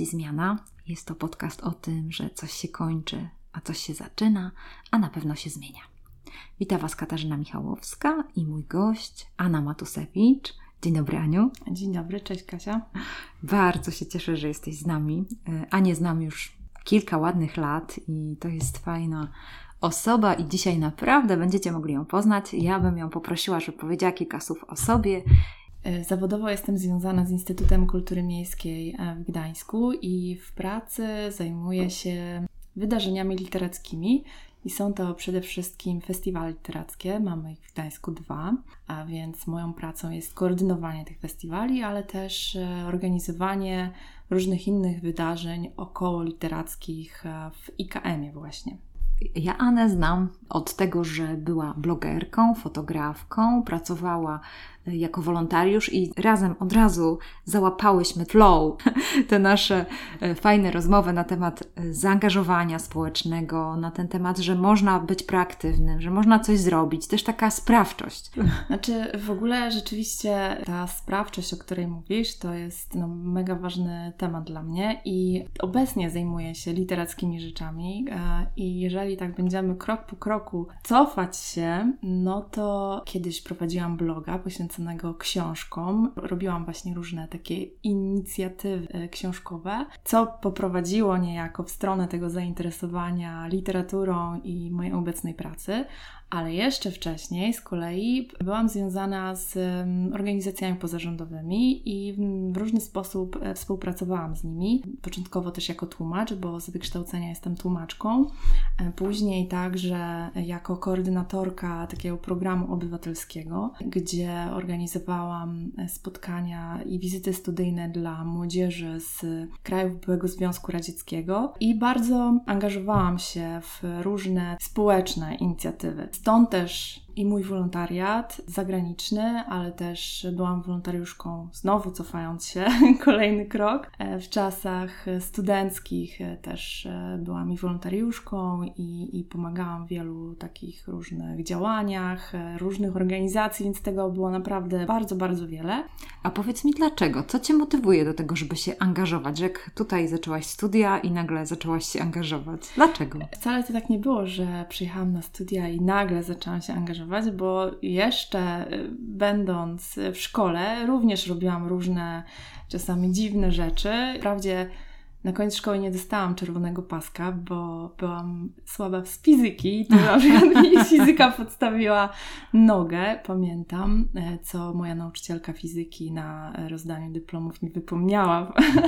Stacji Zmiana. Jest to podcast o tym, że coś się kończy, a coś się zaczyna, a na pewno się zmienia. Witam Was Katarzyna Michałowska i mój gość Anna Matusewicz. Dzień dobry, Aniu. Dzień dobry, cześć Kasia. Bardzo się cieszę, że jesteś z nami. E, Anię znam już kilka ładnych lat i to jest fajna osoba i dzisiaj naprawdę będziecie mogli ją poznać. Ja bym ją poprosiła, żeby powiedziała kilka słów o sobie zawodowo jestem związana z Instytutem Kultury Miejskiej e, w Gdańsku i w pracy zajmuję się wydarzeniami literackimi. I są to przede wszystkim festiwale literackie. Mamy ich w Gdańsku dwa, a więc moją pracą jest koordynowanie tych festiwali, ale też e, organizowanie różnych innych wydarzeń około literackich w IKM-ie właśnie. Ja Anę znam od tego, że była blogerką, fotografką, pracowała jako wolontariusz i razem od razu załapałyśmy flow, te nasze e, fajne rozmowy na temat e, zaangażowania społecznego, na ten temat, że można być proaktywnym, że można coś zrobić, też taka sprawczość. Znaczy w ogóle rzeczywiście ta sprawczość, o której mówisz, to jest no, mega ważny temat dla mnie i obecnie zajmuję się literackimi rzeczami e, i jeżeli tak będziemy krok po kroku cofać się, no to kiedyś prowadziłam bloga poświęconego książkom. Robiłam właśnie różne takie inicjatywy e, książkowe, co poprowadziło niejako w stronę tego zainteresowania literaturą i mojej obecnej pracy, ale jeszcze wcześniej z kolei byłam związana z organizacjami pozarządowymi i w różny sposób e, współpracowałam z nimi. Początkowo też jako tłumacz, bo z wykształcenia jestem tłumaczką. E, później także jako koordynatorka takiego programu obywatelskiego, gdzie organizowałam e, spotkania i wizyty studyjne dla młodzieży z krajów byłego Związku Radzieckiego i bardzo angażowałam się w różne społeczne inicjatywy. Stąd też i mój wolontariat zagraniczny, ale też byłam wolontariuszką, znowu cofając się, kolejny krok. E, w czasach studenckich e, też e, byłam i wolontariuszką i, i pomagałam w wielu takich różnych działaniach, różnych organizacji, więc tego było naprawdę bardzo, bardzo wiele. A powiedz mi dlaczego? Co Cię motywuje do tego, żeby się angażować? Jak tutaj zaczęłaś studia i nagle zaczęłaś się angażować. Dlaczego? Wcale to tak nie było, że przyjechałam na studia i nagle zaczęłam się angażować bo jeszcze y, będąc w szkole również robiłam różne czasami dziwne rzeczy. Wprawdzie na koniec szkoły nie dostałam czerwonego paska, bo byłam słaba z fizyki. To na przykład mi fizyka podstawiła nogę, pamiętam, e, co moja nauczycielka fizyki na rozdaniu dyplomów mi wypomniała.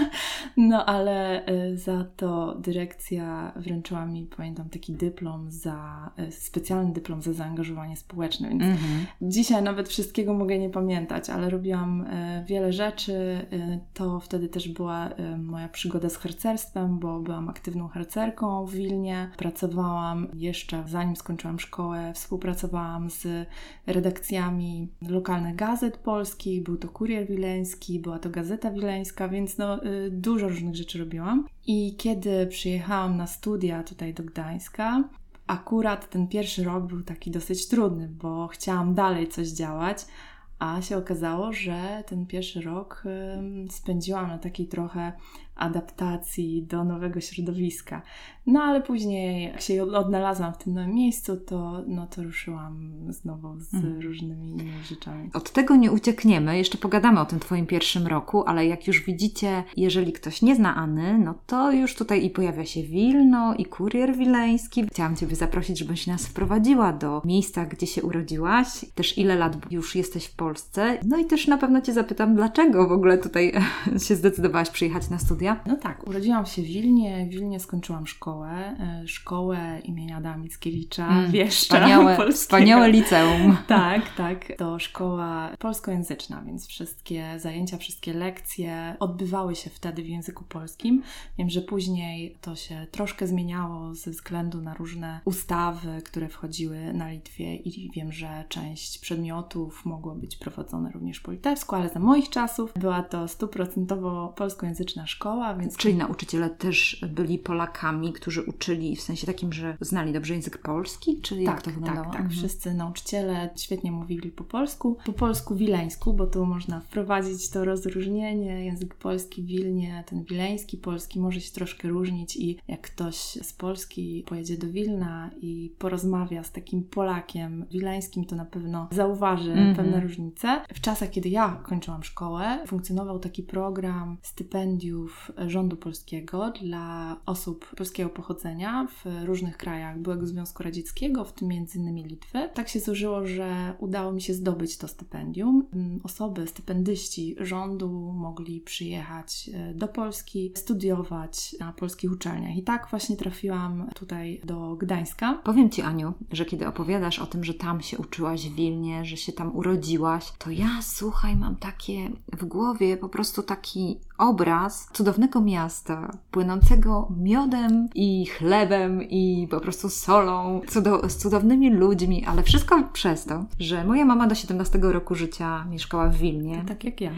No ale e, za to dyrekcja wręczyła mi, pamiętam, taki dyplom za, e, specjalny dyplom za zaangażowanie społeczne, więc mhm. dzisiaj nawet wszystkiego mogę nie pamiętać, ale robiłam wiele rzeczy. To wtedy też była moja przygoda z harcerstwem, bo byłam aktywną harcerką w Wilnie. Pracowałam jeszcze zanim skończyłam szkołę, współpracowałam z redakcjami lokalnych gazet polskich. Był to Kurier Wileński, była to Gazeta Wileńska, więc no, y, dużo różnych rzeczy robiłam. I kiedy przyjechałam na studia tutaj do Gdańska, akurat ten pierwszy rok był taki dosyć trudny, bo chciałam dalej coś działać, a się okazało, że ten pierwszy rok spędziłam na takiej trochę adaptacji do nowego środowiska. No ale później, jak się odnalazłam w tym nowym miejscu, to, no, to ruszyłam znowu z mhm. różnymi innymi rzeczami. Od tego nie uciekniemy, jeszcze pogadamy o tym Twoim pierwszym roku, ale jak już widzicie, jeżeli ktoś nie zna Anny, no to już tutaj i pojawia się Wilno, i kurier wileński. Chciałam Ciebie zaprosić, żebyś nas wprowadziła do miejsca, gdzie się urodziłaś. Też ile lat już jesteś w Polsce. No i też na pewno Cię zapytam, dlaczego w ogóle tutaj się zdecydowałaś przyjechać na studia no tak, urodziłam się w Wilnie, w Wilnie skończyłam szkołę, e, szkołę imienia Adama Mickiewicza, mm, Wieszcza wspaniałe, wspaniałe liceum. tak, tak, to szkoła polskojęzyczna, więc wszystkie zajęcia, wszystkie lekcje odbywały się wtedy w języku polskim. Wiem, że później to się troszkę zmieniało ze względu na różne ustawy, które wchodziły na Litwie i wiem, że część przedmiotów mogło być prowadzone również po litewsku, ale za moich czasów była to stuprocentowo polskojęzyczna szkoła, szkoła, więc... Czyli nauczyciele też byli Polakami, którzy uczyli w sensie takim, że znali dobrze język polski, czy jak tak, to wyglądało? Tak, tak. Mhm. Wszyscy nauczyciele świetnie mówili po polsku, po polsku wileńsku, bo tu można wprowadzić to rozróżnienie. Język polski w Wilnie, ten wileński polski może się troszkę różnić i jak ktoś z Polski pojedzie do Wilna i porozmawia z takim Polakiem wileńskim, to na pewno zauważy mm -hmm. pewne różnice. W czasach, kiedy ja kończyłam szkołę, funkcjonował taki program stypendiów rządu polskiego dla osób polskiego pochodzenia w różnych krajach byłego Związku Radzieckiego, w tym innymi Litwy. Tak się złożyło, że udało mi się zdobyć to stypendium. Osoby, stypendyści rządu mogli przyjechać e, do Polski, studiować na polskich uczelniach. I tak właśnie trafiłam tutaj do Gdańska. Powiem Ci, Aniu, że kiedy opowiadasz o tym, że tam się uczyłaś w Wilnie, że się tam urodziłaś, to ja, słuchaj, mam takie w głowie po prostu taki obraz cudownego miasta, płynącego miodem i chlebem i po prostu solą, cudo- z cudownymi ludźmi, ale wszystko przez to, że moja mama do 17 roku życia mieszkała w Wilnie. Tak jak ja.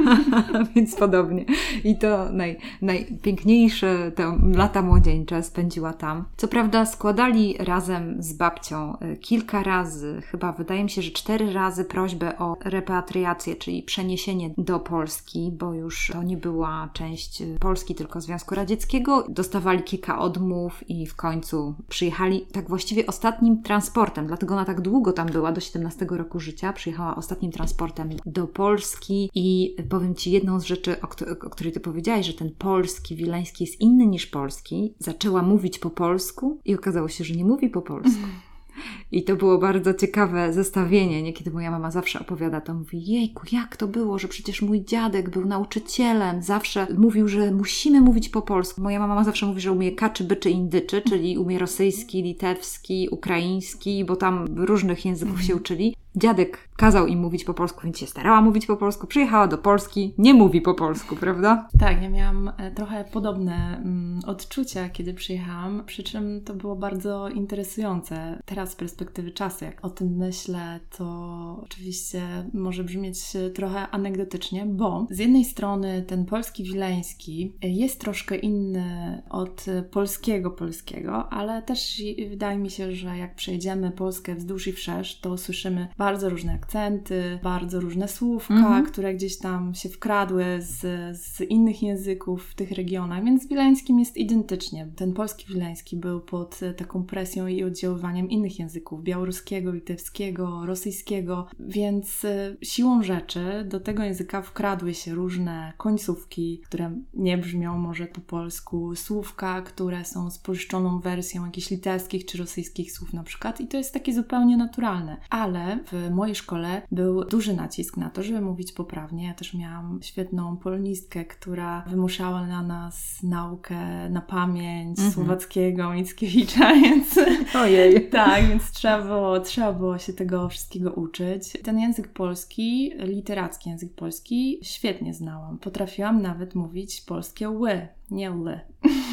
Więc podobnie. I to naj, najpiękniejsze te lata młodzieńcze spędziła tam. Co prawda składali razem z babcią y, kilka razy, chyba wydaje mi się, że cztery razy prośbę o repatriację, czyli przeniesienie do Polski, bo już to nie była część y, Polski, tylko Związku Radzieckiego. Dostawali kilka odmów i w końcu przyjechali tak właściwie ostatnim transportem, dlatego ona tak długo tam była, do 17 roku życia. Przyjechała ostatnim transportem do Polski i powiem Ci jedną z rzeczy, o, o której Ty powiedziałaś, że ten polski, wileński jest inny niż polski. Zaczęła mówić po polsku i okazało się, że nie mówi po polsku. I to było bardzo ciekawe zestawienie. Niekiedy moja mama zawsze opowiada to, mówi, jejku, jak to było, że przecież mój dziadek był nauczycielem, zawsze mówił, że musimy mówić po polsku. Moja mama zawsze mówi, że umie kaczy, byczy, indyczy, czyli umie rosyjski, litewski, ukraiński, bo tam różnych języków się uczyli. Dziadek kazał im mówić po polsku, więc się starała mówić po polsku. Przyjechała do Polski, nie mówi po polsku, prawda? Tak, ja miałam e, trochę podobne mm, odczucia, kiedy przyjechałam, przy czym to było bardzo interesujące. Teraz z perspektywy czasu, jak o tym myślę, to oczywiście może brzmieć trochę anegdotycznie, bo z jednej strony ten polski wileński jest troszkę inny od polskiego polskiego, ale też wydaje mi się, że jak przejdziemy Polskę wzdłuż i wszerz, to słyszymy bardzo bardzo różne akcenty, bardzo różne słówka, mhm. które gdzieś tam się wkradły z, z innych języków w tych regionach, więc z wileńskim jest identycznie. Ten polski wileński był pod taką presją i oddziaływaniem innych języków, białoruskiego, litewskiego, rosyjskiego, więc e, siłą rzeczy do tego języka wkradły się różne końcówki, które nie brzmią może po polsku, słówka, które są spolszczoną wersją jakichś litewskich czy rosyjskich słów na przykład i to jest takie zupełnie naturalne. Ale w w mojej szkole był duży nacisk na to, żeby mówić poprawnie. Ja też miałam świetną polonistkę, która wymuszała na nas naukę na pamięć mhm. słowackiego, Mickiewicza, więc... Ojej. tak, więc trzeba było, trzeba było się tego wszystkiego uczyć. Ten język polski, literacki język polski, świetnie znałam. Potrafiłam nawet mówić polskie ły, nie ły.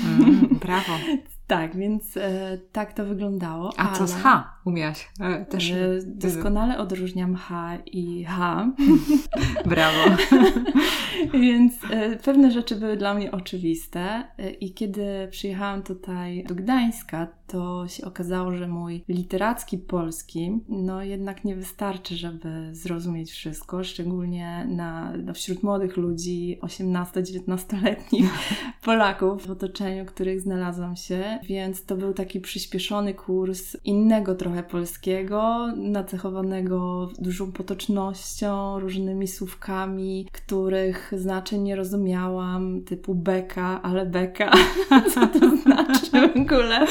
Mm, brawo. Tak, więc e, tak to wyglądało. A ale, co z H umiałaś? E, też e, doskonale odróżniam H i H. Brawo. więc e, pewne rzeczy były dla mnie oczywiste e, i kiedy przyjechałam tutaj do Gdańska, to się okazało, że mój literacki polski no jednak nie wystarczy, żeby zrozumieć wszystko, szczególnie na, no, wśród młodych ludzi, 18-19-letnich Polaków w otoczeniu, których znalazłam się, więc to był taki przyspieszony kurs innego trochę polskiego, nacechowanego dużą potocznością, różnymi słówkami, których znaczeń nie rozumiałam, typu beka, ale beka, co to znaczy w ogóle?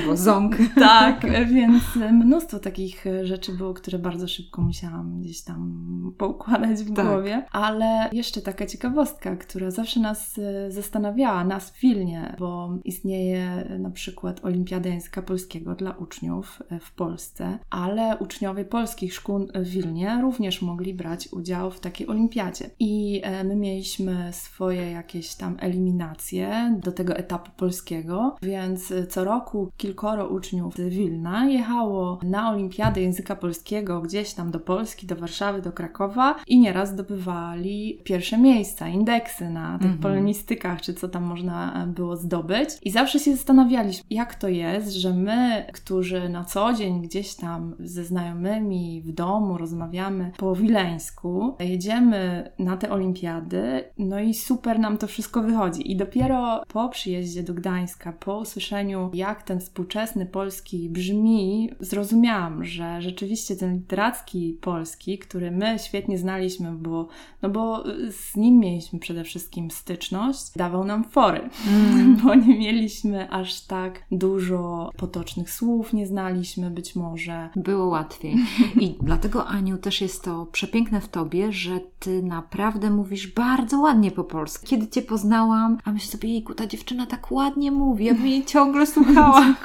Albo ząg. Tak, więc mnóstwo takich rzeczy było, które bardzo szybko musiałam gdzieś tam poukładać w tak. głowie, ale jeszcze taka ciekawostka, która zawsze nas e, zastanawiała, nas w Wilnie, bo istnieje na przykład Olimpiada Języka Polskiego dla uczniów e, w Polsce, ale uczniowie polskich szkół w Wilnie również mogli brać udział w takiej olimpiadzie. I e, my mieliśmy swoje jakieś tam eliminacje do tego etapu polskiego, więc co roku kilkoro uczniów z Wilna jechało na olimpiadę języka polskiego gdzieś tam do Polski, do Warszawy, do Krakowa i nieraz zdobywali pierwsze miejsca, indeksy na tych mhm. polonistykach, czy co tam można było zdobyć. I zawsze się zastanawialiśmy, jak to jest, że my, którzy na co dzień gdzieś tam ze znajomymi w domu rozmawiamy po wileńsku, jedziemy na te olimpiady, no i super nam to wszystko wychodzi. I dopiero po przyjeździe do Gdańska, po usłyszeniu, jak ten współczesny polski brzmi, zrozumiałam, że rzeczywiście ten literacki polski, który my świetnie znaliśmy, bo, no bo z nim mieliśmy przede wszystkim styczność, dawał nam fory, mm. bo nie mieliśmy aż tak dużo potocznych słów, nie znaliśmy być może. Było łatwiej. I dlatego, Aniu, też jest to przepiękne w tobie, że ty naprawdę mówisz bardzo ładnie po polsku. Kiedy cię poznałam, a myślę sobie, jejku, ta dziewczyna tak ładnie mówi, ja bym jej ciągle słuchała.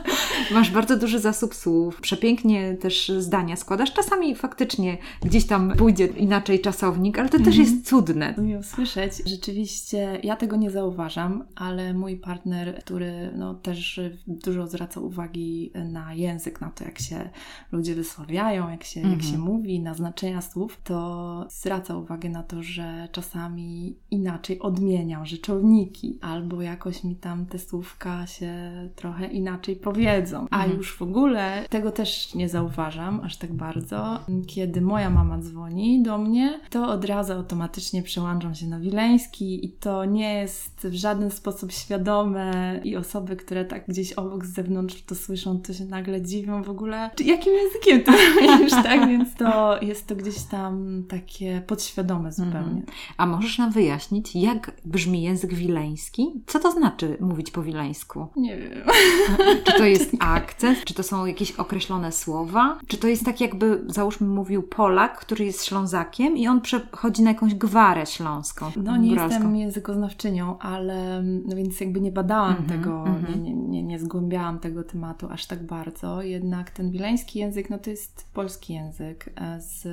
Masz bardzo duży zasób słów, przepięknie też zdania składasz. Czasami faktycznie gdzieś tam pójdzie inaczej czasownik, ale to też mhm. jest cudne. Miło słyszeć. Rzeczywiście ja tego nie zauważam, ale mój partner, który no, też dużo zwraca uwagi na język, na to jak się ludzie wysławiają, jak się, jak się mhm. mówi, na znaczenia słów, to zwraca uwagę na to, że czasami inaczej odmieniam rzeczowniki albo jakoś mi tam te słówka się trochę inaczej powiedzą. A mhm. już w ogóle tego też nie zauważam aż tak bardzo. Kiedy moja mama dzwoni do mnie, to od razu automatycznie przełączam się na wileński i to nie jest w żaden sposób świadome i osoby, które tak gdzieś obok z zewnątrz to słyszą, to się nagle dziwią w ogóle, jakim językiem to mówisz, tak? Więc to jest to gdzieś tam takie podświadome zupełnie. Mhm. A możesz nam wyjaśnić, jak brzmi język wileński? Co to znaczy mówić po wileńsku? Nie wiem. Czy to jest akcent? Czy to są jakieś określone słowa? Czy to jest tak jakby, załóżmy, mówił Polak, który jest Ślązakiem i on przechodzi na jakąś gwarę śląską? No nie góralską. jestem językoznawczynią, ale no więc jakby nie badałam mm -hmm, tego, mm -hmm. nie, nie, nie zgłębiałam tego tematu aż tak bardzo. Jednak ten wileński język, no to jest polski język, e, z,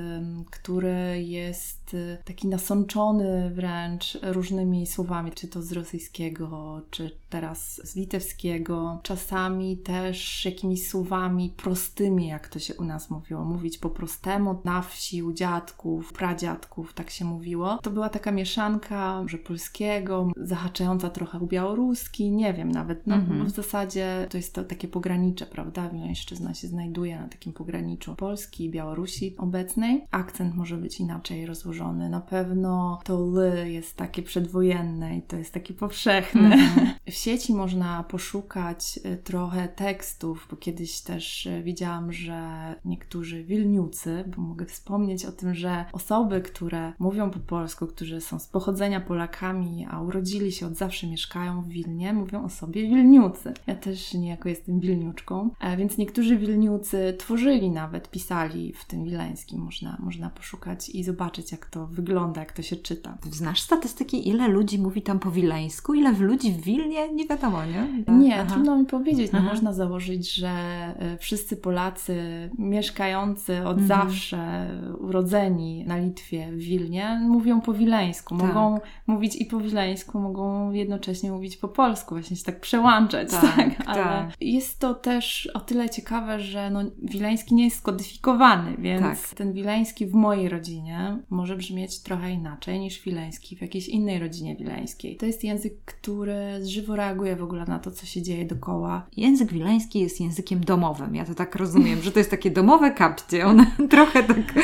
który jest e, taki nasączony wręcz różnymi słowami, czy to z rosyjskiego, czy teraz z litewskiego, czasami też jakimiś słowami prostymi, jak to się u nas mówiło, mówić po prostemu na wsi u dziadków, pradziadków, tak się mówiło. To była taka mieszanka, że polskiego, zahaczająca trochę u białoruski, nie wiem nawet, no mm -hmm. w zasadzie to jest to takie pogranicze, prawda? Wileńszczyzna się znajduje na takim pograniczu Polski i Białorusi obecnej. Akcent może być inaczej rozłożony. Na pewno to l jest takie przedwojenne i to jest takie powszechne. Mm -hmm. W sieci można poszukać y, trochę tekstów, bo kiedyś też y, widziałam, że niektórzy Wilniucy, bo mogę wspomnieć o tym, że osoby, które mówią po polsku, którzy są z pochodzenia Polakami, a urodzili się od zawsze mieszkają w Wilnie, mówią o sobie Wilniucy. Ja też niejako jestem Wilniuczką, e, więc niektórzy Wilniucy tworzyli nawet, pisali w tym wileńskim. Można, można poszukać i zobaczyć, jak to wygląda, jak to się czyta. Znasz statystyki, ile ludzi mówi tam po wileńsku? Ile ludzi w Wilnie? Nie wiadomo, nie? Nie, Aha. trudno mi powiedzieć. No, można założyć, że e, wszyscy Polacy mieszkający od mhm. zawsze, urodzeni na Litwie, w Wilnie, mówią po wileńsku. Tak. Mogą mówić i po wileńsku, mogą jednocześnie mówić po polsku, właśnie się tak przełączać. Tak, tak? Ale tak. jest to też o tyle ciekawe, że no, wileński nie jest skodyfikowany, więc tak. ten wileński w mojej rodzinie może brzmieć trochę inaczej niż wileński w jakiejś innej rodzinie wileńskiej. To jest język, który żywo reaguje w ogóle na to, co się dzieje dookoła. Język wileński jest językiem domowym. Ja to tak rozumiem, że to jest takie domowe kapcie. One trochę tak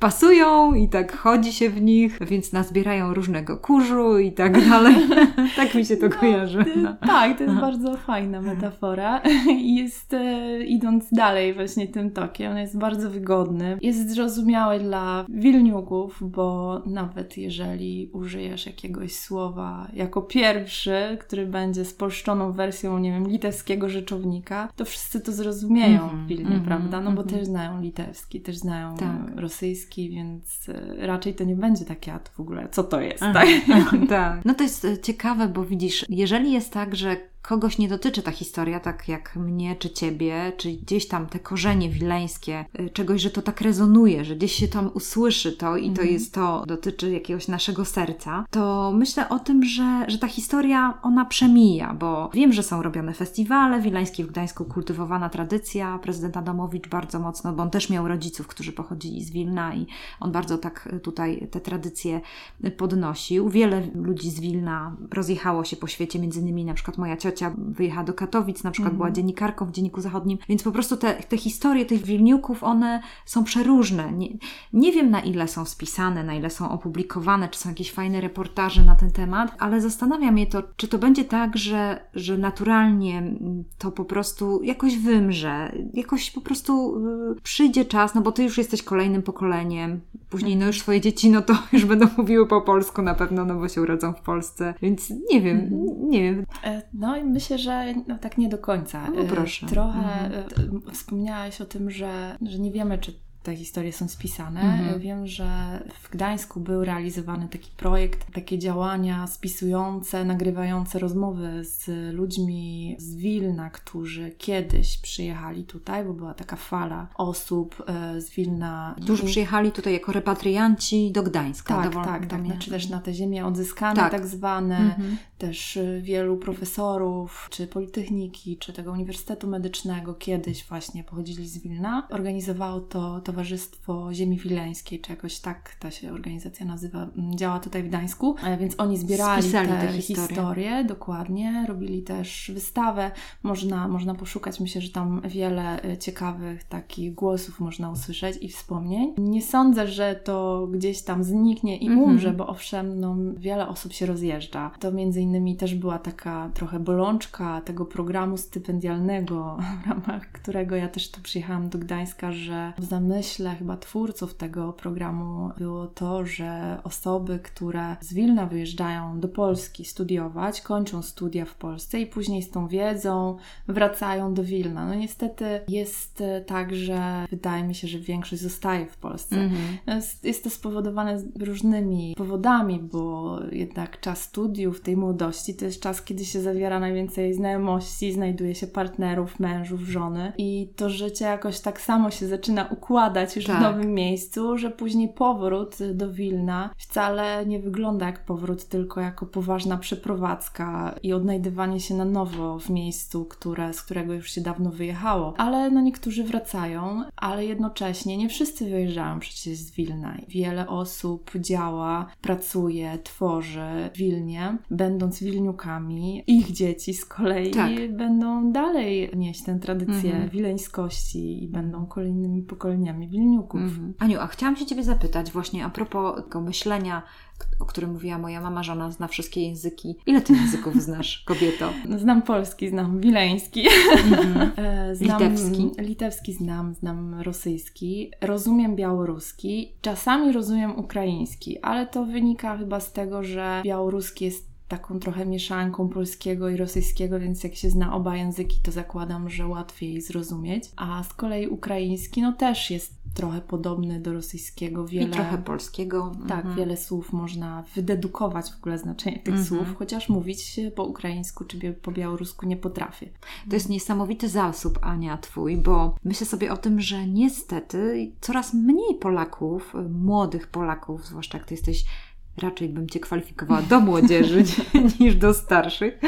pasują i tak chodzi się w nich, więc nazbierają różnego kurzu i tak dalej. tak mi się to no, kojarzy. No. Tak, to jest bardzo fajna metafora. Jest e, idąc dalej właśnie tym tokiem, on jest bardzo wygodny. Jest zrozumiały dla wilniuków, bo nawet jeżeli użyjesz jakiegoś słowa jako pierwszy, który będzie spolszczoną wersją, nie wiem, litewskiego rzeczownika, to wszyscy to zrozumieją mm -hmm, w Wilnie, mm -hmm, prawda? No bo mm -hmm. też znają litewski, też znają tak. rosyjski, więc e, raczej to nie będzie takie, a to w ogóle co to jest, tak? tak? No to jest e, ciekawe, bo widzisz, jeżeli jest tak, że kogoś nie dotyczy ta historia, tak jak mnie czy ciebie, czy gdzieś tam te korzenie wileńskie, y, czegoś, że to tak rezonuje, że gdzieś się tam usłyszy to i to Mhm. jest to, dotyczy jakiegoś naszego serca, to myślę o tym, że, że ta historia, ona przemija, bo wiem, że są robione festiwale, wileńskie w Gdańsku kultywowana tradycja, prezydent Adamowicz bardzo mocno, bo on też miał rodziców, którzy pochodzili z Wilna i on bardzo tak y, tutaj te tradycje podnosił. Wiele ludzi z Wilna rozjechało się po świecie, między innymi na przykład moja ciocia wyjechała do Katowic, na przykład była dziennikarką w Dzienniku Zachodnim, więc po prostu te, te historie tych Wilniuków, one są przeróżne. Nie, nie wiem na ile są spisane, na ile są opublikowane, czy są jakieś fajne reportaże na ten temat, ale zastanawia mnie to, czy to będzie tak, że, że naturalnie mm, to po prostu jakoś wymrze, jakoś po prostu y, przyjdzie czas, no bo ty już jesteś kolejnym pokoleniem, później no już swoje dzieci, no to już będą mówiły po polsku na pewno, no bo się urodzą w Polsce, więc nie wiem, nie wiem. E, No myślę, że no, tak nie do końca. No E, proszę. Trochę Mhm. e, wspomniałaś o tym, że, że nie wiemy, czy te historie są spisane. Mhm. E, Wiem, że w Gdańsku był realizowany taki projekt, takie działania spisujące, nagrywające rozmowy z ludźmi z Wilna, którzy kiedyś przyjechali tutaj, bo była taka fala osób e, z Wilna. Którzy przyjechali tutaj jako repatrianci do Gdańska. tak, do, tak, tak, mnie- czy też na te ziemie odzyskane Tak. tak, zwane, Mhm. też y, wielu profesorów, czy Politechniki, czy tego Uniwersytetu Medycznego kiedyś właśnie pochodzili z Wilna. Organizowało to Towarzystwo Ziemi Wileńskiej, czy jakoś tak ta się organizacja nazywa, m, działa tutaj w Gdańsku, E, więc oni zbierali Spisali te, te historie. historie, dokładnie, robili też wystawę, można, można poszukać, myślę, że tam wiele y, ciekawych takich głosów można usłyszeć i wspomnień. Nie sądzę, że to gdzieś tam zniknie i Mhm. umrze, bo owszem, no, wiele osób się rozjeżdża. To między innymi też była taka trochę bolączka tego programu stypendialnego, w ramach którego ja też tu przyjechałam do Gdańska, że w zamyśle chyba twórców tego programu było to, że osoby, które z Wilna wyjeżdżają do Polski studiować, kończą studia w Polsce i później z tą wiedzą wracają do Wilna. No niestety jest tak, że wydaje mi się, że większość zostaje w Polsce. Mhm. Jest, jest to spowodowane różnymi powodami, bo jednak czas studiów tej młodości to jest czas, kiedy się zawiera najwięcej znajomości, znajduje się partnerów, mężów, żony i to życie jakoś tak samo się zaczyna układać już Tak. w nowym miejscu, że później powrót do Wilna wcale nie wygląda jak powrót, tylko jako poważna przeprowadzka i odnajdywanie się na nowo w miejscu, które, z którego już się dawno wyjechało. Ale no niektórzy wracają, ale jednocześnie nie wszyscy wyjeżdżają przecież z Wilna. Wiele osób działa, pracuje, tworzy w Wilnie, będąc Wilniukami. Ich dzieci z kolei Tak. będą dalej nieść tę tradycję Mhm. wileńskości i będą kolejnymi pokoleniami Wilniuków. Mhm. Aniu, a chciałam się Ciebie zapytać właśnie a propos tego myślenia, o którym mówiła moja mama, że ona zna wszystkie języki. Ile Ty języków znasz, kobieto? Znam polski, znam wileński. Mhm. E, Znam, Litewski? Litewski znam, znam rosyjski, rozumiem białoruski, czasami rozumiem ukraiński, ale to wynika chyba z tego, że białoruski jest taką trochę mieszanką polskiego i rosyjskiego, więc jak się zna oba języki, to zakładam, że łatwiej zrozumieć. A z kolei ukraiński, no też jest trochę podobny do rosyjskiego. Wiele, I trochę polskiego. tak, Mhm. wiele słów można wydedukować w ogóle znaczenie tych Mhm. słów, chociaż mówić po ukraińsku czy po białorusku nie potrafię. To jest niesamowity zasób, Ania, twój, bo myślę sobie o tym, że niestety coraz mniej Polaków, młodych Polaków, zwłaszcza jak ty jesteś, raczej bym cię kwalifikowała do młodzieży niż do starszych,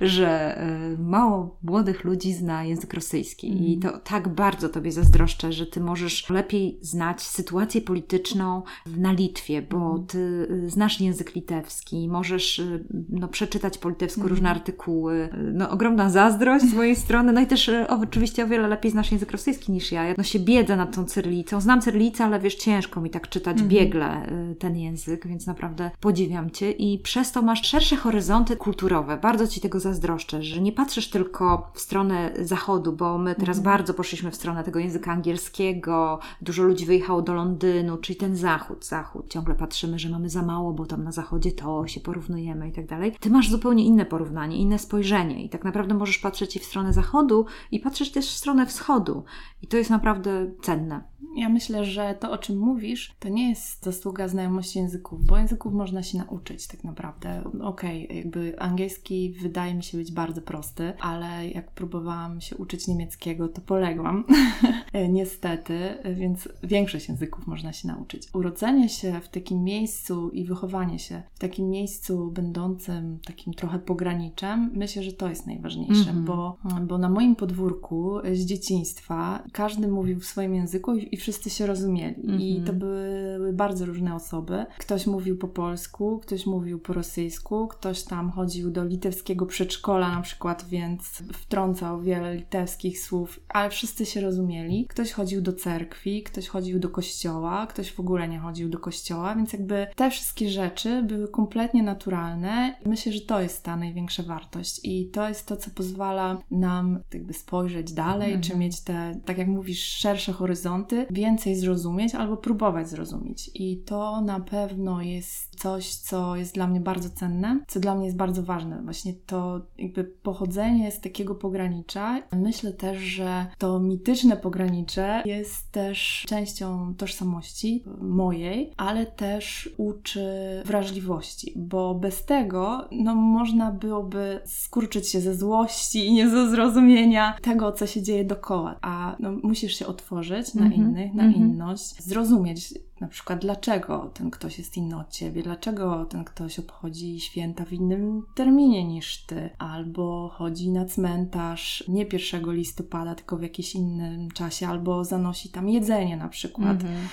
że y, mało młodych ludzi zna język rosyjski. I to tak bardzo tobie zazdroszczę, że ty możesz lepiej znać sytuację polityczną na Litwie, bo ty y, znasz język litewski, możesz y, no, przeczytać po litewsku różne artykuły. No, ogromna zazdrość z mojej strony. No i też oczywiście o wiele lepiej znasz język rosyjski niż ja. Ja no, się biedzę nad tą cyrylicą. Znam cyrylicę, ale wiesz, ciężko mi tak czytać biegle ten język, więc naprawdę podziwiam Cię i przez to masz szersze horyzonty kulturowe. Bardzo Ci tego zazdroszczę, że nie patrzysz tylko w stronę zachodu, bo my teraz bardzo poszliśmy w stronę tego języka angielskiego, dużo ludzi wyjechało do Londynu, czyli ten zachód, zachód. Ciągle patrzymy, że mamy za mało, bo tam na zachodzie to się porównujemy i tak dalej. Ty masz zupełnie inne porównanie, inne spojrzenie i tak naprawdę możesz patrzeć i w stronę zachodu i patrzeć też w stronę wschodu i to jest naprawdę cenne. Ja myślę, że to, o czym mówisz, to nie jest zasługa znajomości języków, bo języków można się nauczyć tak naprawdę. Okej, okay, jakby angielski wydaje mi się być bardzo prosty, ale jak próbowałam się uczyć niemieckiego, to poległam. Niestety, więc większość języków można się nauczyć. Urodzenie się w takim miejscu i wychowanie się w takim miejscu będącym takim trochę pograniczem, myślę, że to jest najważniejsze, mm -hmm. bo, bo na moim podwórku z dzieciństwa każdy mówił w swoim języku i, i wszyscy się rozumieli. Mm -hmm. I mhm. to były bardzo różne osoby. Ktoś mówił po polsku, ktoś mówił po rosyjsku, ktoś tam chodził do litewskiego przedszkola na przykład, więc wtrącał wiele litewskich słów, ale wszyscy się rozumieli. Ktoś chodził do cerkwi, ktoś chodził do kościoła, ktoś w ogóle nie chodził do kościoła, więc jakby te wszystkie rzeczy były kompletnie naturalne. Myślę, że to jest ta największa wartość i to jest to, co pozwala nam jakby spojrzeć dalej, mm -hmm. czy mieć te, tak jak mówisz, szersze horyzonty, więcej zrozumieć albo próbować zrozumieć. I to na pewno jest coś, co jest dla mnie bardzo cenne, co dla mnie jest bardzo ważne. Właśnie to jakby pochodzenie z takiego pogranicza. Myślę też, że to mityczne pogranicze jest też częścią tożsamości mojej, ale też uczy wrażliwości, bo bez tego no, można byłoby skurczyć się ze złości i nie ze zrozumienia tego, co się dzieje dookoła. A no, musisz się otworzyć na mm -hmm, innych, na -hmm. inność, zrozumieć na przykład, dlaczego ten ktoś jest inny od ciebie, dlaczego ten ktoś obchodzi święta w innym terminie niż ty, albo chodzi na cmentarz nie 1 listopada, tylko w jakimś innym czasie, albo zanosi tam jedzenie na przykład. Mhm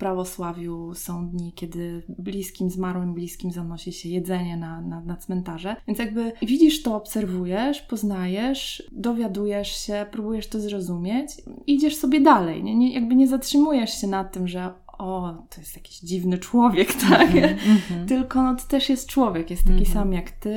prawosławiu są dni, kiedy bliskim, zmarłym bliskim zanosi się jedzenie na, na, na cmentarze. Więc jakby widzisz to, obserwujesz, poznajesz, dowiadujesz się, próbujesz to zrozumieć, idziesz sobie dalej. Nie, nie, jakby nie zatrzymujesz się nad tym, że o, to jest jakiś dziwny człowiek, tak? Mm -hmm. Tylko no, to też jest człowiek, jest taki mm -hmm. sam jak ty,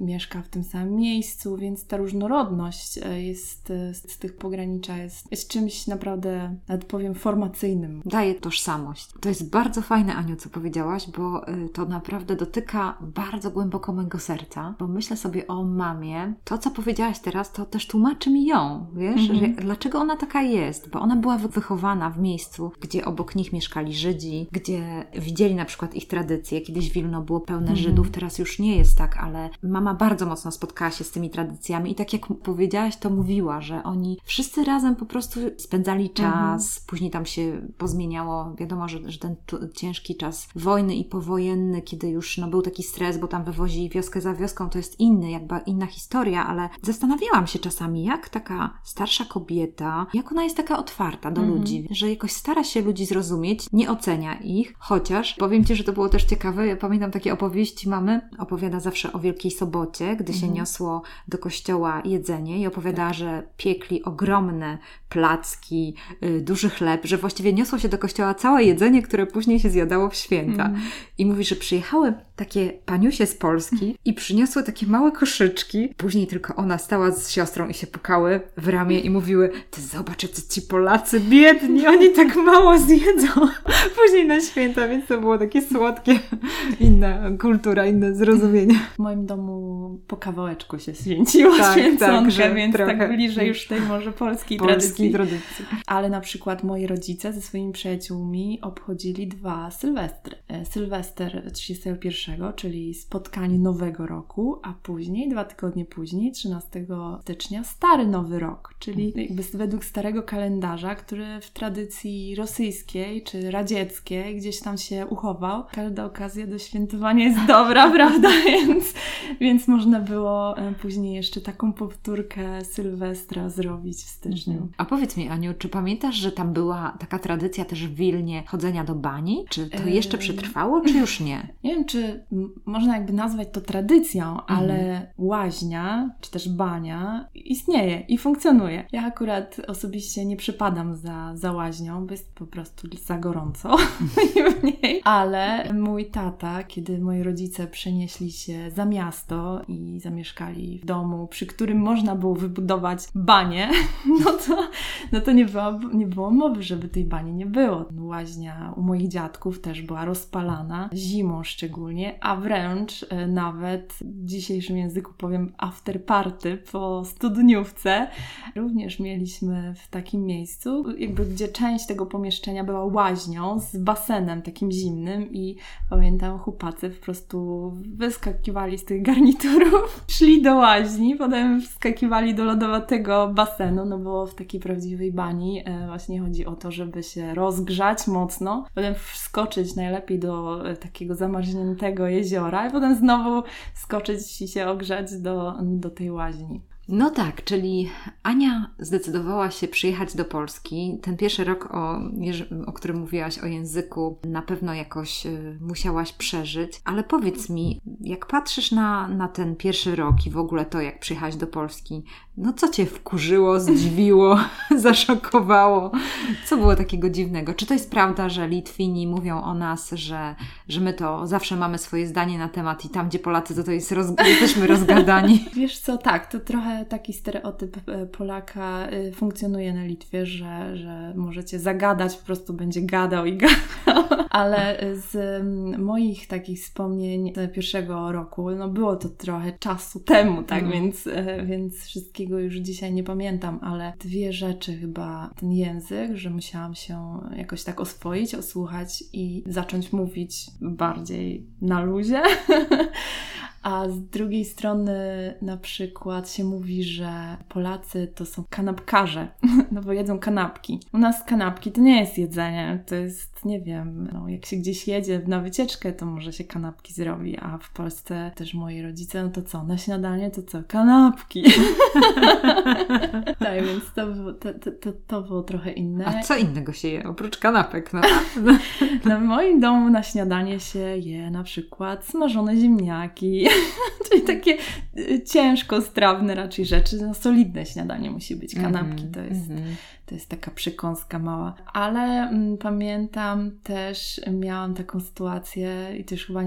mieszka w tym samym miejscu, więc ta różnorodność e, jest e, z tych pogranicza jest, jest czymś naprawdę, nawet powiem, formacyjnym. Daje tożsamość. To jest bardzo fajne, Aniu, co powiedziałaś, bo e, to naprawdę dotyka bardzo głęboko mojego serca, bo myślę sobie o mamie. To, co powiedziałaś teraz, to też tłumaczy mi ją, wiesz? Mm -hmm. dlaczego ona taka jest? Bo ona była wychowana w miejscu, gdzie obok nich mieszka mieszkali Żydzi, gdzie widzieli na przykład ich tradycje. Kiedyś Wilno było pełne mhm. Żydów, teraz już nie jest tak, ale mama bardzo mocno spotkała się z tymi tradycjami i tak jak powiedziałaś, to mówiła, że oni wszyscy razem po prostu spędzali czas, mhm. później tam się pozmieniało, wiadomo, że, że ten ciężki czas wojny i powojenny, kiedy już no, był taki stres, bo tam wywozili wioskę za wioską, to jest inny, jakby inna historia, ale zastanawiałam się czasami, jak taka starsza kobieta, jak ona jest taka otwarta do mhm. ludzi, że jakoś stara się ludzi zrozumieć, nie ocenia ich, chociaż powiem Ci, że to było też ciekawe. Ja pamiętam takie opowieści mamy, opowiada zawsze o Wielkiej Sobocie, gdy się mhm. niosło do kościoła jedzenie i opowiadała, tak. że piekli ogromne placki, y, duży chleb, że właściwie niosło się do kościoła całe jedzenie, które później się zjadało w święta. Mhm. I mówi, że przyjechały takie paniusie z Polski i przyniosły takie małe koszyczki. Później tylko ona stała z siostrą i się pukały w ramię i mówiły, ty zobacz, co ci Polacy biedni, oni tak mało zjedzą. Później na święta, więc to było takie słodkie. Inna kultura, inne zrozumienie. W moim domu po kawałeczku się święciło tak, święconkę, tak, więc tak bliżej już tej może polskiej, polskiej tradycji. tradycji. Ale na przykład moi rodzice ze swoimi przyjaciółmi obchodzili dwa Sylwestry. E, Sylwester 31, czyli spotkanie Nowego Roku, a później, dwa tygodnie później, 13 stycznia, Stary Nowy Rok, czyli jakby według starego kalendarza, który w tradycji rosyjskiej czy radzieckiej gdzieś tam się uchował. Każda okazja do świętowania jest dobra, prawda? Więc, więc można było e, później jeszcze taką powtórkę Sylwestra zrobić w styczniu. Mhm. A powiedz mi, Aniu, czy pamiętasz, że tam była taka tradycja też w Wilnie chodzenia do bani? Czy to jeszcze przetrwało, czy już nie? Nie wiem, czy można jakby nazwać to tradycją, ale mhm. łaźnia, czy też bania istnieje i funkcjonuje. Ja akurat osobiście nie przypadam za, za łaźnią, bo jest po prostu za gorąco w niej. Ale mój tata, kiedy moi rodzice przenieśli się za miasto i zamieszkali w domu, przy którym można było wybudować banię, no to, no to nie, było, nie było mowy, żeby tej bani nie było. Łaźnia u moich dziadków też była rozpalana, zimą szczególnie, a wręcz e, nawet w dzisiejszym języku powiem after party po studniówce. Również mieliśmy w takim miejscu, jakby gdzie część tego pomieszczenia była łaźnią z basenem takim zimnym i pamiętam chłopacy po prostu wyskakiwali z tych garniturów, szli do łaźni, potem wskakiwali do lodowatego basenu, no bo w takiej prawdziwej bani e, właśnie chodzi o to, żeby się rozgrzać mocno, potem wskoczyć najlepiej do e, takiego zamarzniętego jeziora i potem znowu skoczyć i się ogrzać do, do tej łaźni. No tak, czyli Ania zdecydowała się przyjechać do Polski. Ten pierwszy rok, o, o którym mówiłaś o języku, na pewno jakoś y, musiałaś przeżyć. Ale powiedz mi, jak patrzysz na, na ten pierwszy rok i w ogóle to, jak przyjechałaś do Polski, no co cię wkurzyło, zdziwiło, zaszokowało? Co było takiego dziwnego? Czy to jest prawda, że Litwini mówią o nas, że, że my to zawsze mamy swoje zdanie na temat i tam, gdzie Polacy, to, to jest jesteśmy rozgadani? Wiesz co, tak, to trochę taki stereotyp e, Polaka e, funkcjonuje na Litwie, że, że możecie zagadać, po prostu będzie gadał i gadał. Ale z moich takich wspomnień z pierwszego roku, no było to trochę czasu temu, tak, mm. więc, e, więc wszystkiego już dzisiaj nie pamiętam, ale dwie rzeczy chyba, ten język, że musiałam się jakoś tak oswoić, osłuchać i zacząć mówić bardziej na luzie. A z drugiej strony na przykład się mówi, że Polacy to są kanapkarze, no bo jedzą kanapki. U nas kanapki to nie jest jedzenie, to jest, nie wiem, no jak się gdzieś jedzie na wycieczkę, to może się kanapki zrobi, a w Polsce też moi rodzice, no to co, na śniadanie to co? Kanapki. tak, więc to było, to, to, to, było trochę inne. A co innego się je, oprócz kanapek? No. na moim domu na śniadanie się je na przykład smażone ziemniaki, Czyli takie y, ciężko strawne raczej rzeczy. No, solidne śniadanie musi być. Kanapki -hmm, to jest. Mm to jest taka przekąska mała. Ale mm, pamiętam też, miałam taką sytuację i też chyba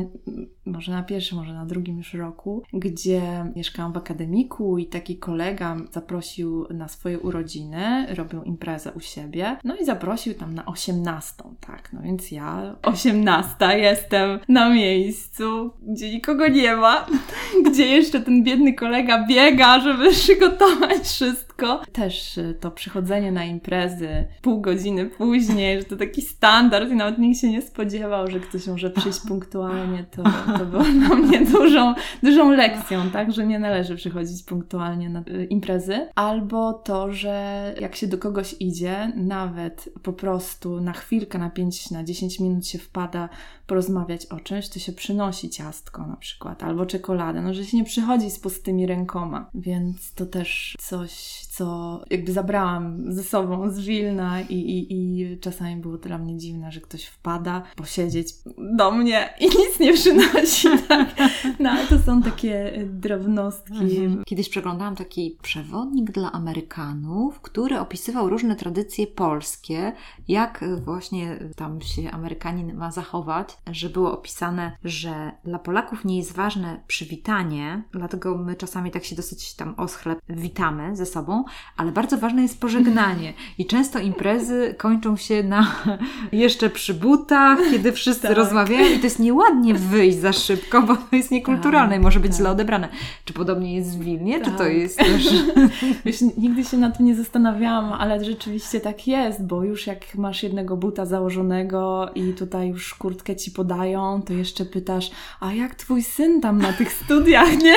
może na pierwszym, może na drugim już roku, gdzie mieszkałam w akademiku i taki kolega zaprosił na swoje urodziny, robił imprezę u siebie, no i zaprosił tam na 18, tak, no więc ja 18 jestem na miejscu, gdzie nikogo nie ma, gdzie jeszcze ten biedny kolega biega, żeby przygotować wszystko. Też to przychodzenie na imprezy pół godziny później, że to taki standard i nawet nikt się nie spodziewał, że ktoś może przyjść punktualnie, to, to było dla mnie dużą, dużą lekcją, tak, że nie należy przychodzić punktualnie na y, imprezy. Albo to, że jak się do kogoś idzie, nawet po prostu na chwilkę, na 5, na 10 minut się wpada porozmawiać o czymś, to się przynosi ciastko na przykład, albo czekoladę, no że się nie przychodzi z pustymi rękoma. Więc to też coś, co jakby zabrałam ze sobą z Wilna i, i, i czasami było dla mnie dziwne, że ktoś wpada posiedzieć do mnie i nic nie przynosi. Tak? No ale to są takie drobnostki. Mhm. Kiedyś przeglądałam taki przewodnik dla Amerykanów, który opisywał różne tradycje polskie, jak właśnie tam się Amerykanin ma zachować, że było opisane, że dla Polaków nie jest ważne przywitanie, dlatego my czasami tak się dosyć tam oschle witamy ze sobą, ale bardzo ważne jest pożegnanie. I często imprezy kończą się na jeszcze przy butach, kiedy wszyscy tak. rozmawiają i to jest nieładnie wyjść za szybko, bo to jest niekulturalne i może być tak. źle odebrane. Czy podobnie jest w Wilnie, tak. czy to tak. jest też... Wiesz, nigdy się nad tym nie zastanawiałam, ale rzeczywiście tak jest, bo już jak masz jednego buta założonego i tutaj już kurtkę ci podają, to jeszcze pytasz, a jak twój syn tam na tych studiach, nie?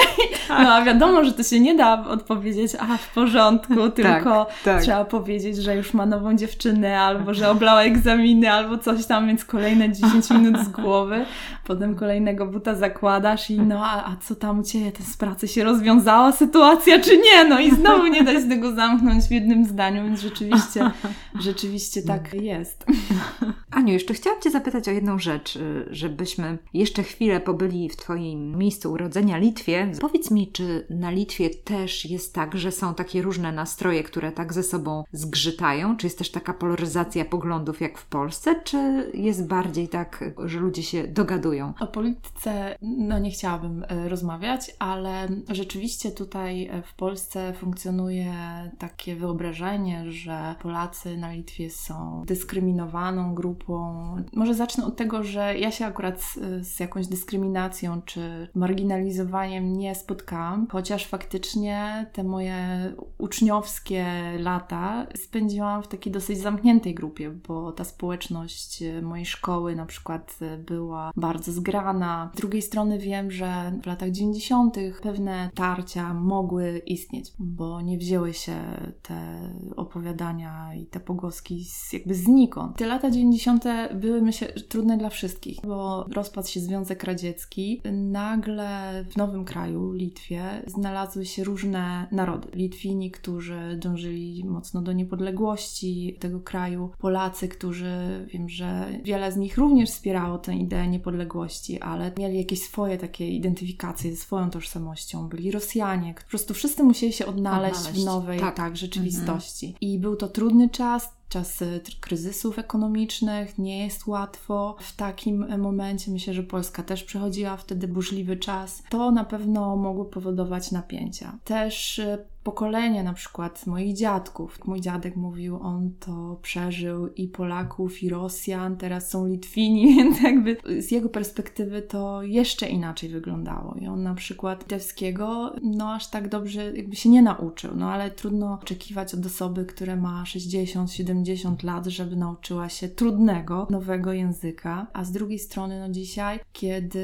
No a wiadomo, że to się nie da odpowiedzieć, a w porządku, tak, tylko tak, trzeba powiedzieć, że już ma nową dziewczynę, albo że oblała egzaminy, albo coś tam, więc kolejne 10 minut z głowy, potem kolejnego buta zakładasz i no, a, a co tam u Ciebie, to z pracy się rozwiązała sytuacja, czy nie? No i znowu nie da się tego zamknąć w jednym zdaniu, więc rzeczywiście, rzeczywiście tak jest. Aniu, jeszcze chciałam Cię zapytać o jedną rzecz, żebyśmy jeszcze chwilę pobyli w Twoim miejscu urodzenia Litwie. Powiedz mi, czy na Litwie też jest tak, że są takie różne różne nastroje, które tak ze sobą zgrzytają? Czy jest też taka polaryzacja poglądów jak w Polsce, czy jest bardziej tak, że ludzie się dogadują? O polityce no nie chciałabym e, rozmawiać, ale rzeczywiście tutaj e, w Polsce funkcjonuje takie wyobrażenie, że Polacy na Litwie są dyskryminowaną grupą. Może zacznę od tego, że ja się akurat z, z jakąś dyskryminacją czy marginalizowaniem nie spotkałam, chociaż faktycznie te moje uczniowskie lata spędziłam w takiej dosyć zamkniętej grupie, bo ta społeczność mojej szkoły na przykład była bardzo zgrana. Z drugiej strony wiem, że w latach 90. pewne tarcia mogły istnieć, bo nie wzięły się te opowiadania i te pogłoski z, jakby znikąd. Te lata 90. były myślę trudne dla wszystkich, bo rozpadł się Związek Radziecki. Nagle w nowym kraju, Litwie, znalazły się różne narody. Litwini, którzy dążyli mocno do niepodległości tego kraju, Polacy, którzy wiem, że wiele z nich również wspierało tę ideę niepodległości, ale mieli jakieś swoje takie identyfikacje ze swoją tożsamością. Byli Rosjanie, po prostu wszyscy musieli się odnaleźć, odnaleźć. w nowej tak. tak rzeczywistości. Mhm. I był to trudny czas, czas kryzysów ekonomicznych, nie jest łatwo. W takim momencie myślę, że Polska też przechodziła wtedy burzliwy czas. To na pewno mogło powodować napięcia. Też pokolenie na przykład moich dziadków. Mój dziadek mówił, on to przeżył i Polaków, i Rosjan, teraz są Litwini, więc jakby z jego perspektywy to jeszcze inaczej wyglądało. I on na przykład litewskiego, no aż tak dobrze jakby się nie nauczył, no ale trudno oczekiwać od osoby, która ma 60-70 lat, żeby nauczyła się trudnego, nowego języka, a z drugiej strony, no dzisiaj, kiedy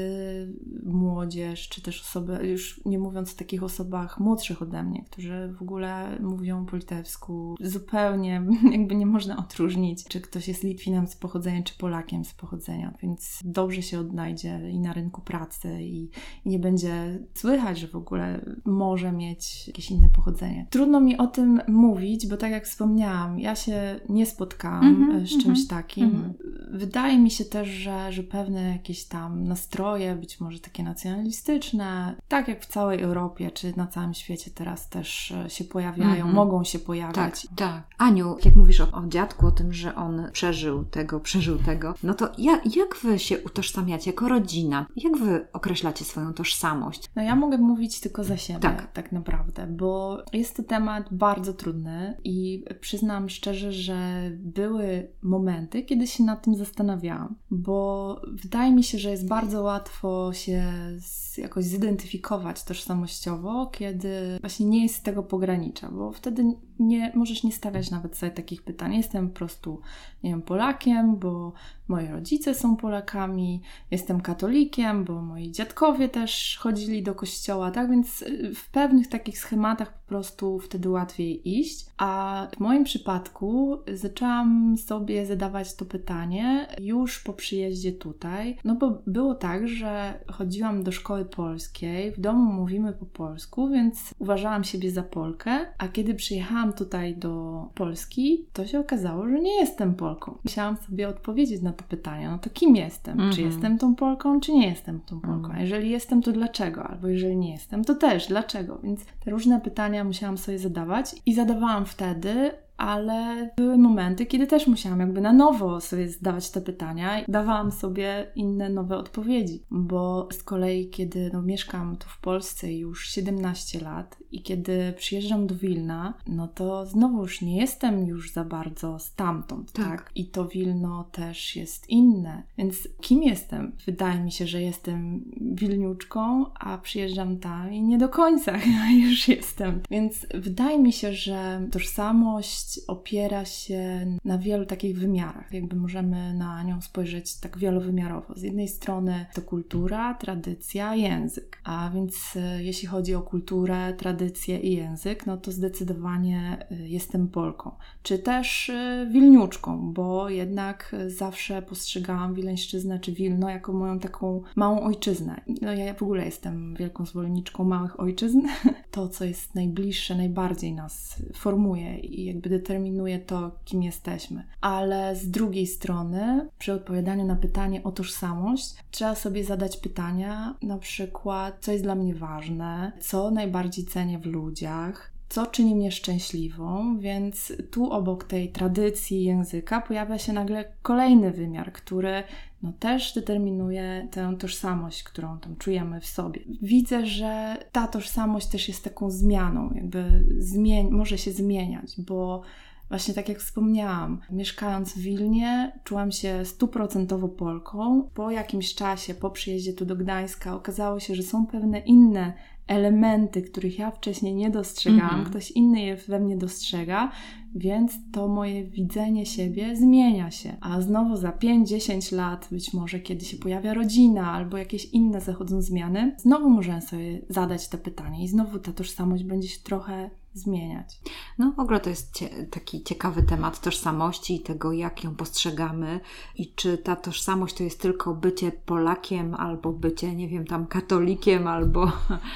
młodzież, czy też osoby, już nie mówiąc o takich osobach młodszych ode mnie, którzy w ogóle mówią po litewsku. Zupełnie jakby nie można odróżnić, czy ktoś jest Litwinem z pochodzenia, czy Polakiem z pochodzenia, więc dobrze się odnajdzie i na rynku pracy i, i nie będzie słychać, że w ogóle może mieć jakieś inne pochodzenie. Trudno mi o tym mówić, bo tak jak wspomniałam, ja się nie spotkałam mm -hmm, z czymś mm -hmm, takim. Mm -hmm. Wydaje mi się też, że, że pewne jakieś tam nastroje, być może takie nacjonalistyczne, tak jak w całej Europie, czy na całym świecie teraz też się pojawiają, -hmm. mogą się pojawiać. Tak, tak. Aniu, jak mówisz o, o dziadku, o tym, że on przeżył tego, przeżył tego, no to ja, jak wy się utożsamiacie jako rodzina? Jak wy określacie swoją tożsamość? No ja mogę mówić tylko za siebie, tak, tak naprawdę, bo jest to temat bardzo trudny i przyznam szczerze, że były momenty, kiedy się nad tym zastanawiałam, bo wydaje mi się, że jest bardzo łatwo się z, jakoś zidentyfikować tożsamościowo, kiedy właśnie nie jest tego pogranicza, bo wtedy nie, możesz nie stawiać nawet sobie takich pytań. Jestem po prostu, nie wiem, Polakiem, bo moi rodzice są Polakami, jestem katolikiem, bo moi dziadkowie też chodzili do kościoła, tak więc y, w pewnych takich schematach po prostu wtedy łatwiej iść. A w moim przypadku zaczęłam sobie zadawać to pytanie już po przyjeździe tutaj, no bo było tak, że chodziłam do szkoły polskiej, w domu mówimy po polsku, więc uważałam siebie za Polkę, a kiedy przyjechałam tutaj do Polski, to się okazało, że nie jestem Polką. Musiałam sobie odpowiedzieć na to pytanie, no to kim jestem? Mm -hmm. Czy mhm. jestem tą Polką, czy nie jestem tą Polką? Mm. A jeżeli jestem, to dlaczego? Albo jeżeli nie jestem, to też dlaczego? Więc te różne pytania musiałam sobie zadawać i zadawałam wtedy, ale były momenty, kiedy też musiałam jakby na nowo sobie zadawać te pytania i dawałam sobie inne nowe odpowiedzi, bo z kolei, kiedy no, mieszkam tu w Polsce już 17 lat i kiedy przyjeżdżam do Wilna, no to znowuż nie jestem już za bardzo stamtąd, tak? tak? I to Wilno też jest inne. Więc kim jestem? Wydaje mi się, że jestem wilniuczką, a przyjeżdżam tam i nie do końca już jestem. Więc wydaje mi się, że tożsamość opiera się na wielu takich wymiarach. Jakby możemy na nią spojrzeć tak wielowymiarowo. Z jednej strony to kultura, tradycja, język. A więc e, jeśli chodzi o kulturę, tradycję i język, no to zdecydowanie e, jestem Polką. Czy też e, Wilniuczką, bo jednak zawsze postrzegałam Wileńszczyznę czy Wilno jako moją taką małą ojczyznę. No ja w ogóle jestem wielką zwolenniczką małych ojczyzn. To, co jest najbliższe, najbardziej nas formuje i jakby determinuje to, kim jesteśmy. Ale z drugiej strony, przy odpowiadaniu na pytanie o tożsamość, trzeba sobie zadać pytania, na przykład, co jest dla mnie ważne, co najbardziej cenię w ludziach, co czyni mnie szczęśliwą, więc tu obok tej tradycji języka pojawia się nagle kolejny wymiar, który no też determinuje tę tożsamość, którą tam czujemy w sobie. Widzę, że ta tożsamość też jest taką zmianą, jakby zmień, może się zmieniać, bo Właśnie tak jak wspomniałam, mieszkając w Wilnie, czułam się stuprocentowo Polką. Po jakimś czasie, po przyjeździe tu do Gdańska, okazało się, że są pewne inne elementy, których ja wcześniej nie dostrzegałam, mm -hmm. ktoś inny je we mnie dostrzega, więc to moje widzenie siebie zmienia się. A znowu za 5-10 lat, być może kiedy się pojawia rodzina albo jakieś inne zachodzą zmiany, znowu możemy sobie zadać te pytanie i znowu ta tożsamość będzie się trochę zmieniać. No w ogóle to jest cie, taki ciekawy temat tożsamości i tego, jak ją postrzegamy i czy ta tożsamość to jest tylko bycie Polakiem albo bycie, nie wiem, tam katolikiem albo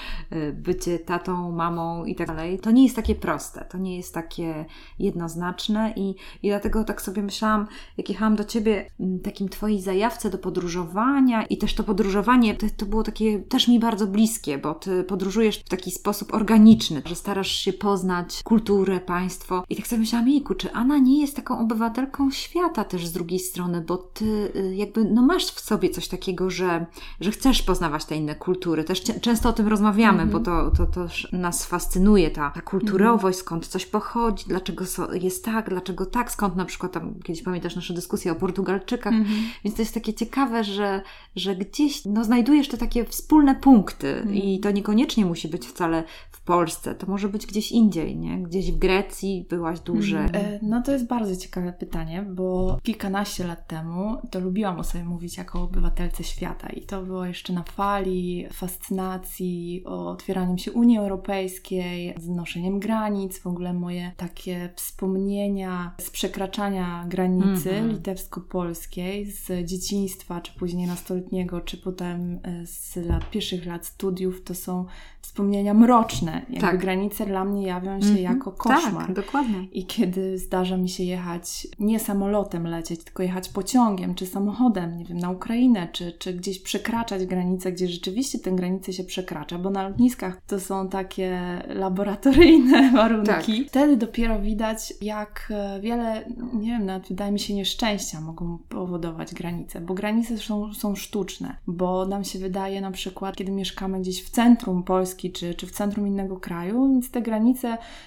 bycie tatą, mamą i tak dalej. To nie jest takie proste, to nie jest takie jednoznaczne i, i dlatego tak sobie myślałam, jak jechałam do Ciebie, mm, takim Twojej zajawce do podróżowania i też to podróżowanie, to, to było takie też mi bardzo bliskie, bo Ty podróżujesz w taki sposób organiczny, że starasz się poznać kulturę, państwo. I tak sobie myślałam, Miku, czy Anna nie jest taką obywatelką świata też z drugiej strony, bo Ty y, jakby, no masz w sobie coś takiego, że, że chcesz poznawać te inne kultury. Też często o tym rozmawiamy, bo to, to, to nas fascynuje, ta, ta kulturowość, -hmm. skąd coś pochodzi, dlaczego jest tak, dlaczego tak, skąd na przykład tam kiedyś pamiętasz nasze dyskusje o Portugalczykach, -hmm. więc to jest takie ciekawe, że, że gdzieś no, znajdujesz te takie wspólne punkty i to niekoniecznie musi być wcale w Polsce, to może być gdzieś indziej, nie? Gdzieś w Grecji byłaś dłużej. Mm. No to jest bardzo ciekawe pytanie, bo kilkanaście lat temu to lubiłam o sobie mówić jako obywatelce świata i to było jeszcze na fali fascynacji o otwieraniem się Unii Europejskiej, znoszeniem granic, w ogóle moje takie wspomnienia z przekraczania granicy mm -hmm. litewsko-polskiej z dzieciństwa, czy później nastoletniego, czy potem e, z lat, pierwszych lat studiów, to są wspomnienia mroczne. Jakby tak. granice dla mnie jawią się mm -hmm. jako koszmar. Tak, dokładnie. I kiedy zdarza mi się jechać, nie samolotem lecieć, tylko jechać pociągiem, czy samochodem, nie wiem, na Ukrainę, czy, czy gdzieś przekraczać granice, gdzie rzeczywiście tę granicę się przekracza, bo na lotniskach to są takie laboratoryjne warunki. Tak. Wtedy dopiero widać, jak e, wiele, nie wiem, nawet wydaje mi się, nieszczęścia mogą powodować granice, bo granice są, są sztuczne, bo nam się wydaje na przykład, kiedy mieszkamy gdzieś w centrum Polski, czy, czy w centrum innego kraju, więc te granice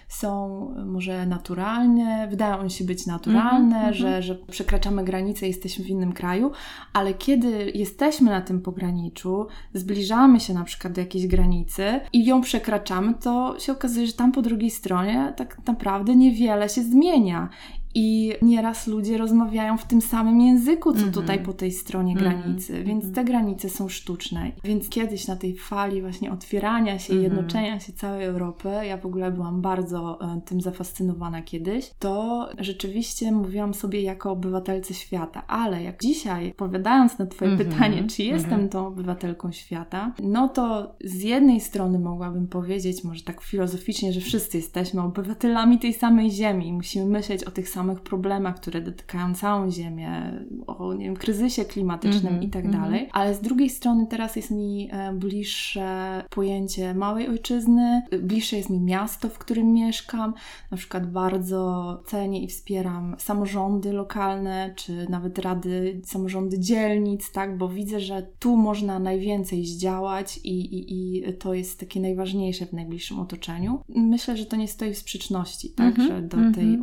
są może naturalne, wydają się być naturalne, mm -hmm, że, że przekraczamy granicę i jesteśmy w innym kraju, ale kiedy jesteśmy na tym pograniczu, zbliżamy się na przykład do jakiejś granicy i ją przekraczamy, to się okazuje, że tam po drugiej stronie tak naprawdę niewiele się zmienia. I nieraz ludzie rozmawiają w tym samym języku, co mm -hmm. tutaj po tej stronie mm -hmm. granicy, więc mhm. te granice są sztuczne. Więc kiedyś na tej fali właśnie otwierania się i mm -hmm. jednoczenia się całej Europy, ja w ogóle byłam bardzo e, tym zafascynowana kiedyś, to rzeczywiście mówiłam sobie jako obywatelce świata, ale jak dzisiaj, odpowiadając na Twoje mhm. pytanie, czy jestem mhm. tą obywatelką świata, no to z jednej strony mogłabym powiedzieć, może tak filozoficznie, że wszyscy jesteśmy obywatelami tej samej ziemi i musimy myśleć o tych samych samych problemach, które dotykają całą Ziemię, o nie wiem, kryzysie klimatycznym mm -hmm, i tak mm -hmm. dalej. Ale z drugiej strony teraz jest mi e, bliższe pojęcie małej ojczyzny, bliższe jest mi miasto, w którym mieszkam. Na przykład bardzo cenię i wspieram samorządy lokalne, czy nawet rady, samorządy dzielnic, tak, bo widzę, że tu można najwięcej zdziałać i, i, i to jest takie najważniejsze w najbliższym otoczeniu. Myślę, że to nie stoi w sprzeczności, tak, mm -hmm, że do tej mhm.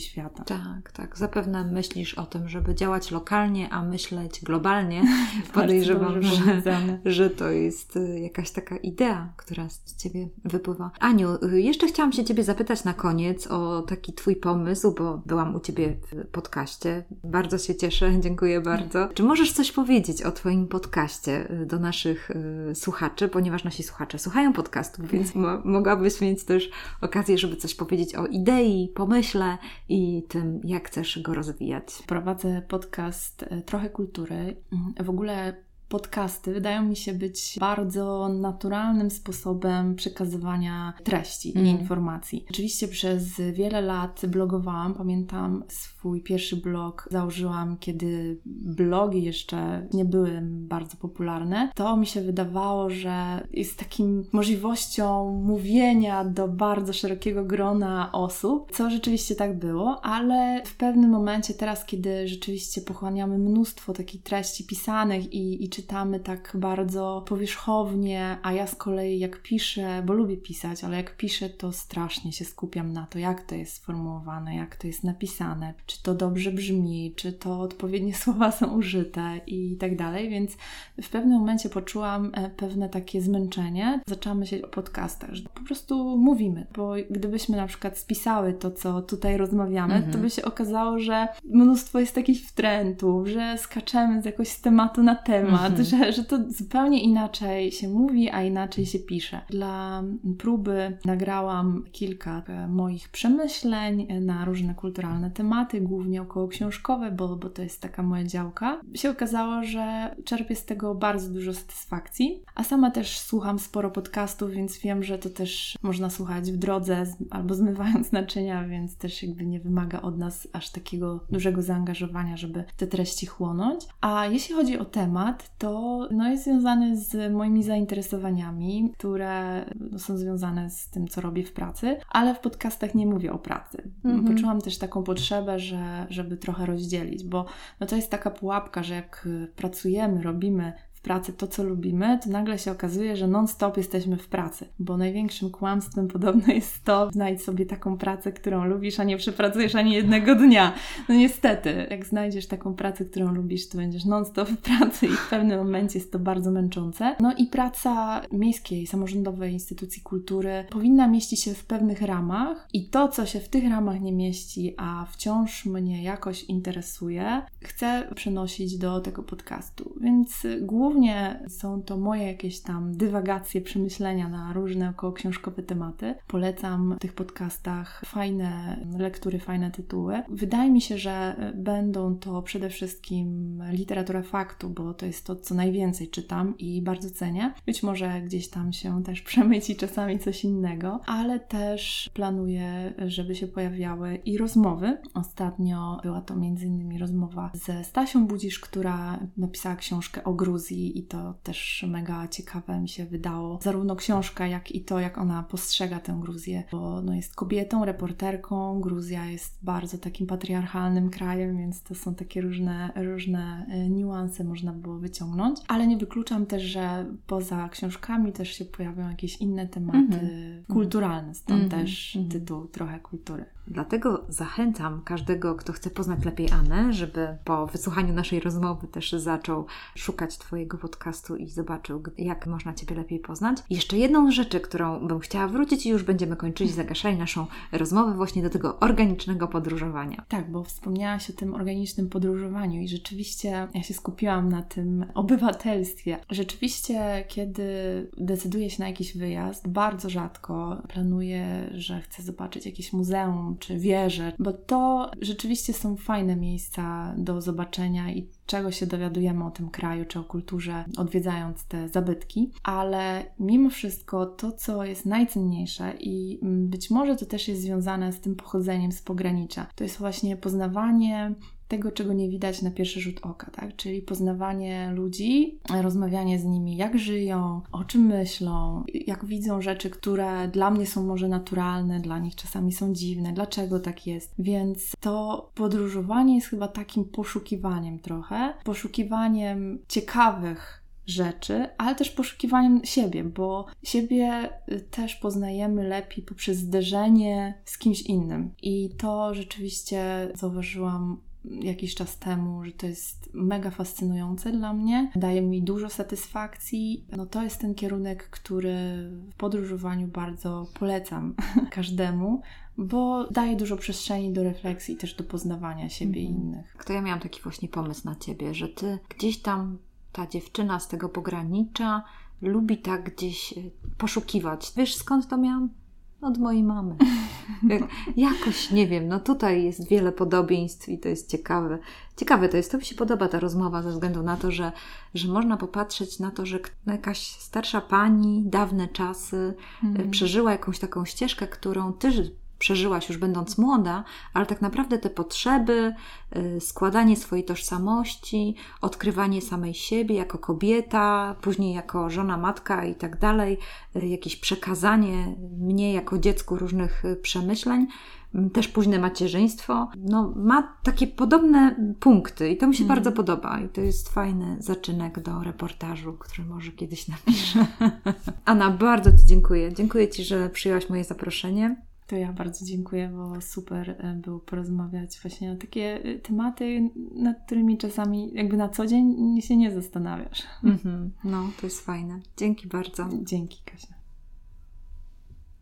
Świata. Tak, tak. Zapewne myślisz o tym, żeby działać lokalnie, a myśleć globalnie. Podejrzewam, że, że to jest y, jakaś taka idea, która z Ciebie wypływa. Aniu, y, jeszcze chciałam się Ciebie zapytać na koniec o taki Twój pomysł, bo byłam u Ciebie w podcaście. Bardzo się cieszę, dziękuję bardzo. Czy możesz coś powiedzieć o Twoim podcaście y, do naszych słuchaczy, ponieważ nasi słuchacze słuchają podcastów, więc mo mogłabyś mieć też okazję, żeby coś powiedzieć o idei, pomyśle i tym, jak chcesz go rozwijać. Prowadzę podcast e, Trochę Kultury. W ogóle podcasty wydają mi się być bardzo naturalnym sposobem przekazywania treści mm. i informacji. Oczywiście przez wiele lat blogowałam. Pamiętam swój pierwszy blog założyłam, kiedy blogi jeszcze nie były bardzo popularne. To mi się wydawało, że jest takim możliwością mówienia do bardzo szerokiego grona osób, co rzeczywiście tak było, ale w pewnym momencie teraz, kiedy rzeczywiście pochłaniamy mnóstwo takich treści pisanych i, i czytamy tak bardzo powierzchownie, a ja z kolei jak piszę, bo lubię pisać, ale jak piszę, to strasznie się skupiam na to, jak to jest sformułowane, jak to jest napisane, czy to dobrze brzmi, czy to odpowiednie słowa są użyte i tak dalej, więc w pewnym momencie poczułam e, pewne takie zmęczenie. Zaczęłam myśleć o podcastach, że po prostu mówimy, bo gdybyśmy na przykład spisały to, co tutaj rozmawiamy, mhm. to by się okazało, że mnóstwo jest takich wtrętów, że skaczemy z jakoś z tematu na temat, mhm. że, że to zupełnie inaczej się mówi, a inaczej się pisze. Dla próby nagrałam kilka e, moich przemyśleń na różne kulturalne tematy, głównie około książkowe, bo, bo to jest taka moja działka. Się okazało, że czerpię z tego bardzo dużo satysfakcji, a sama też słucham sporo podcastów, więc wiem, że to też można słuchać w drodze albo zmywając naczynia, więc też jakby nie wymaga od nas aż takiego dużego zaangażowania, żeby te treści chłonąć. A jeśli chodzi o temat, to no, jest związany z moimi zainteresowaniami, które no, są związane z tym, co robię w pracy, ale w podcastach nie mówię o pracy. Mhm. Poczułam też taką potrzebę, że, żeby trochę rozdzielić, bo no, to jest taka pułapka, że jak pracujemy, robimy w pracy to, co lubimy, to nagle się okazuje, że non-stop jesteśmy w pracy. Bo największym kłamstwem podobno jest to, znajdź sobie taką pracę, którą lubisz, a nie przepracujesz ani jednego dnia. No niestety, jak znajdziesz taką pracę, którą lubisz, to będziesz non-stop w pracy i w pewnym momencie jest to bardzo męczące. No i praca miejskiej, samorządowej instytucji kultury powinna mieścić się w pewnych ramach i to, co się w tych ramach nie mieści, a wciąż mnie jakoś interesuje, chcę przenosić do tego podcastu. Więc głównie Głównie są to moje jakieś tam dywagacje, przemyślenia na różne około książkowe tematy. Polecam w tych podcastach fajne lektury, fajne tytuły. Wydaje mi się, że będą to przede wszystkim literatura faktu, bo to jest to, co najwięcej czytam i bardzo cenię. Być może gdzieś tam się też przemyci czasami coś innego, ale też planuję, żeby się pojawiały i rozmowy. Ostatnio była to innymi rozmowa ze Stasią Budzisz, która napisała książkę o Gruzji i to też mega ciekawe mi się wydało. Zarówno książka, jak i to, jak ona postrzega tę Gruzję, bo no, jest kobietą, reporterką. Gruzja jest bardzo takim patriarchalnym krajem, więc to są takie różne, różne e, niuanse można było wyciągnąć. Ale nie wykluczam też, że poza książkami też się pojawią jakieś inne tematy mm -hmm. kulturalne, stąd mm -hmm. też mhm. tytuł trochę kultury. Dlatego zachęcam każdego, kto chce poznać lepiej Anę, żeby po wysłuchaniu naszej rozmowy też zaczął szukać Twojego podcastu i zobaczył, jak można Ciebie lepiej poznać. jeszcze jedną rzeczy, którą bym chciała wrócić i już będziemy kończyć, zagaszali naszą rozmowę właśnie do tego organicznego podróżowania. Tak, bo wspomniałaś o tym organicznym podróżowaniu i rzeczywiście ja się skupiłam na tym obywatelstwie. Rzeczywiście, kiedy decyduję się na jakiś wyjazd, bardzo rzadko planuję, że chcę zobaczyć jakieś muzeum czy wieże, bo to rzeczywiście są fajne miejsca do zobaczenia i czego się dowiadujemy o tym kraju czy o kulturze, odwiedzając te zabytki, ale mimo wszystko to, co jest najcenniejsze i mm, być może to też jest związane z tym pochodzeniem z pogranicza, to jest właśnie poznawanie tego, czego nie widać na pierwszy rzut oka, tak? Czyli poznawanie ludzi, rozmawianie z nimi, jak żyją, o czym myślą, jak widzą rzeczy, które dla mnie są może naturalne, dla nich czasami są dziwne, dlaczego tak jest. Więc to podróżowanie jest chyba takim poszukiwaniem trochę, poszukiwaniem ciekawych rzeczy, ale też poszukiwaniem siebie, bo siebie też poznajemy lepiej poprzez zderzenie z kimś innym. I to rzeczywiście zauważyłam jakiś czas temu, że to jest mega fascynujące dla mnie, daje mi dużo satysfakcji. No to jest ten kierunek, który w podróżowaniu bardzo polecam każdemu, bo daje dużo przestrzeni do refleksji i też do poznawania siebie mm. i innych. To ja miałam taki właśnie pomysł na ciebie, że ty gdzieś tam ta dziewczyna z tego pogranicza lubi tak gdzieś e, poszukiwać. Wiesz skąd to miałam? Od mojej mamy. Jakoś, nie wiem, no tutaj jest wiele podobieństw i to jest ciekawe. Ciekawe to jest, to mi się podoba ta rozmowa ze względu na to, że, że można popatrzeć na to, że jakaś starsza pani, dawne czasy, mm. przeżyła jakąś taką ścieżkę, którą ty przeżyłaś już będąc młoda, ale tak naprawdę te potrzeby, y, składanie swojej tożsamości, odkrywanie samej siebie jako kobieta, później jako żona, matka i tak dalej, y, jakieś przekazanie mnie jako dziecku różnych y, przemyśleń, też późne macierzyństwo, no, ma takie podobne punkty i to mi się mm. bardzo podoba i to jest fajny zaczynek do reportażu, który może kiedyś napiszę. Anna, bardzo Ci dziękuję. Dziękuję Ci, że przyjęłaś moje zaproszenie. To ja bardzo dziękuję, bo super e, było porozmawiać właśnie na takie e, tematy, nad którymi czasami jakby na co dzień się nie zastanawiasz. Mm -hmm. No, to jest fajne. Dzięki bardzo. Dzięki, Kasia.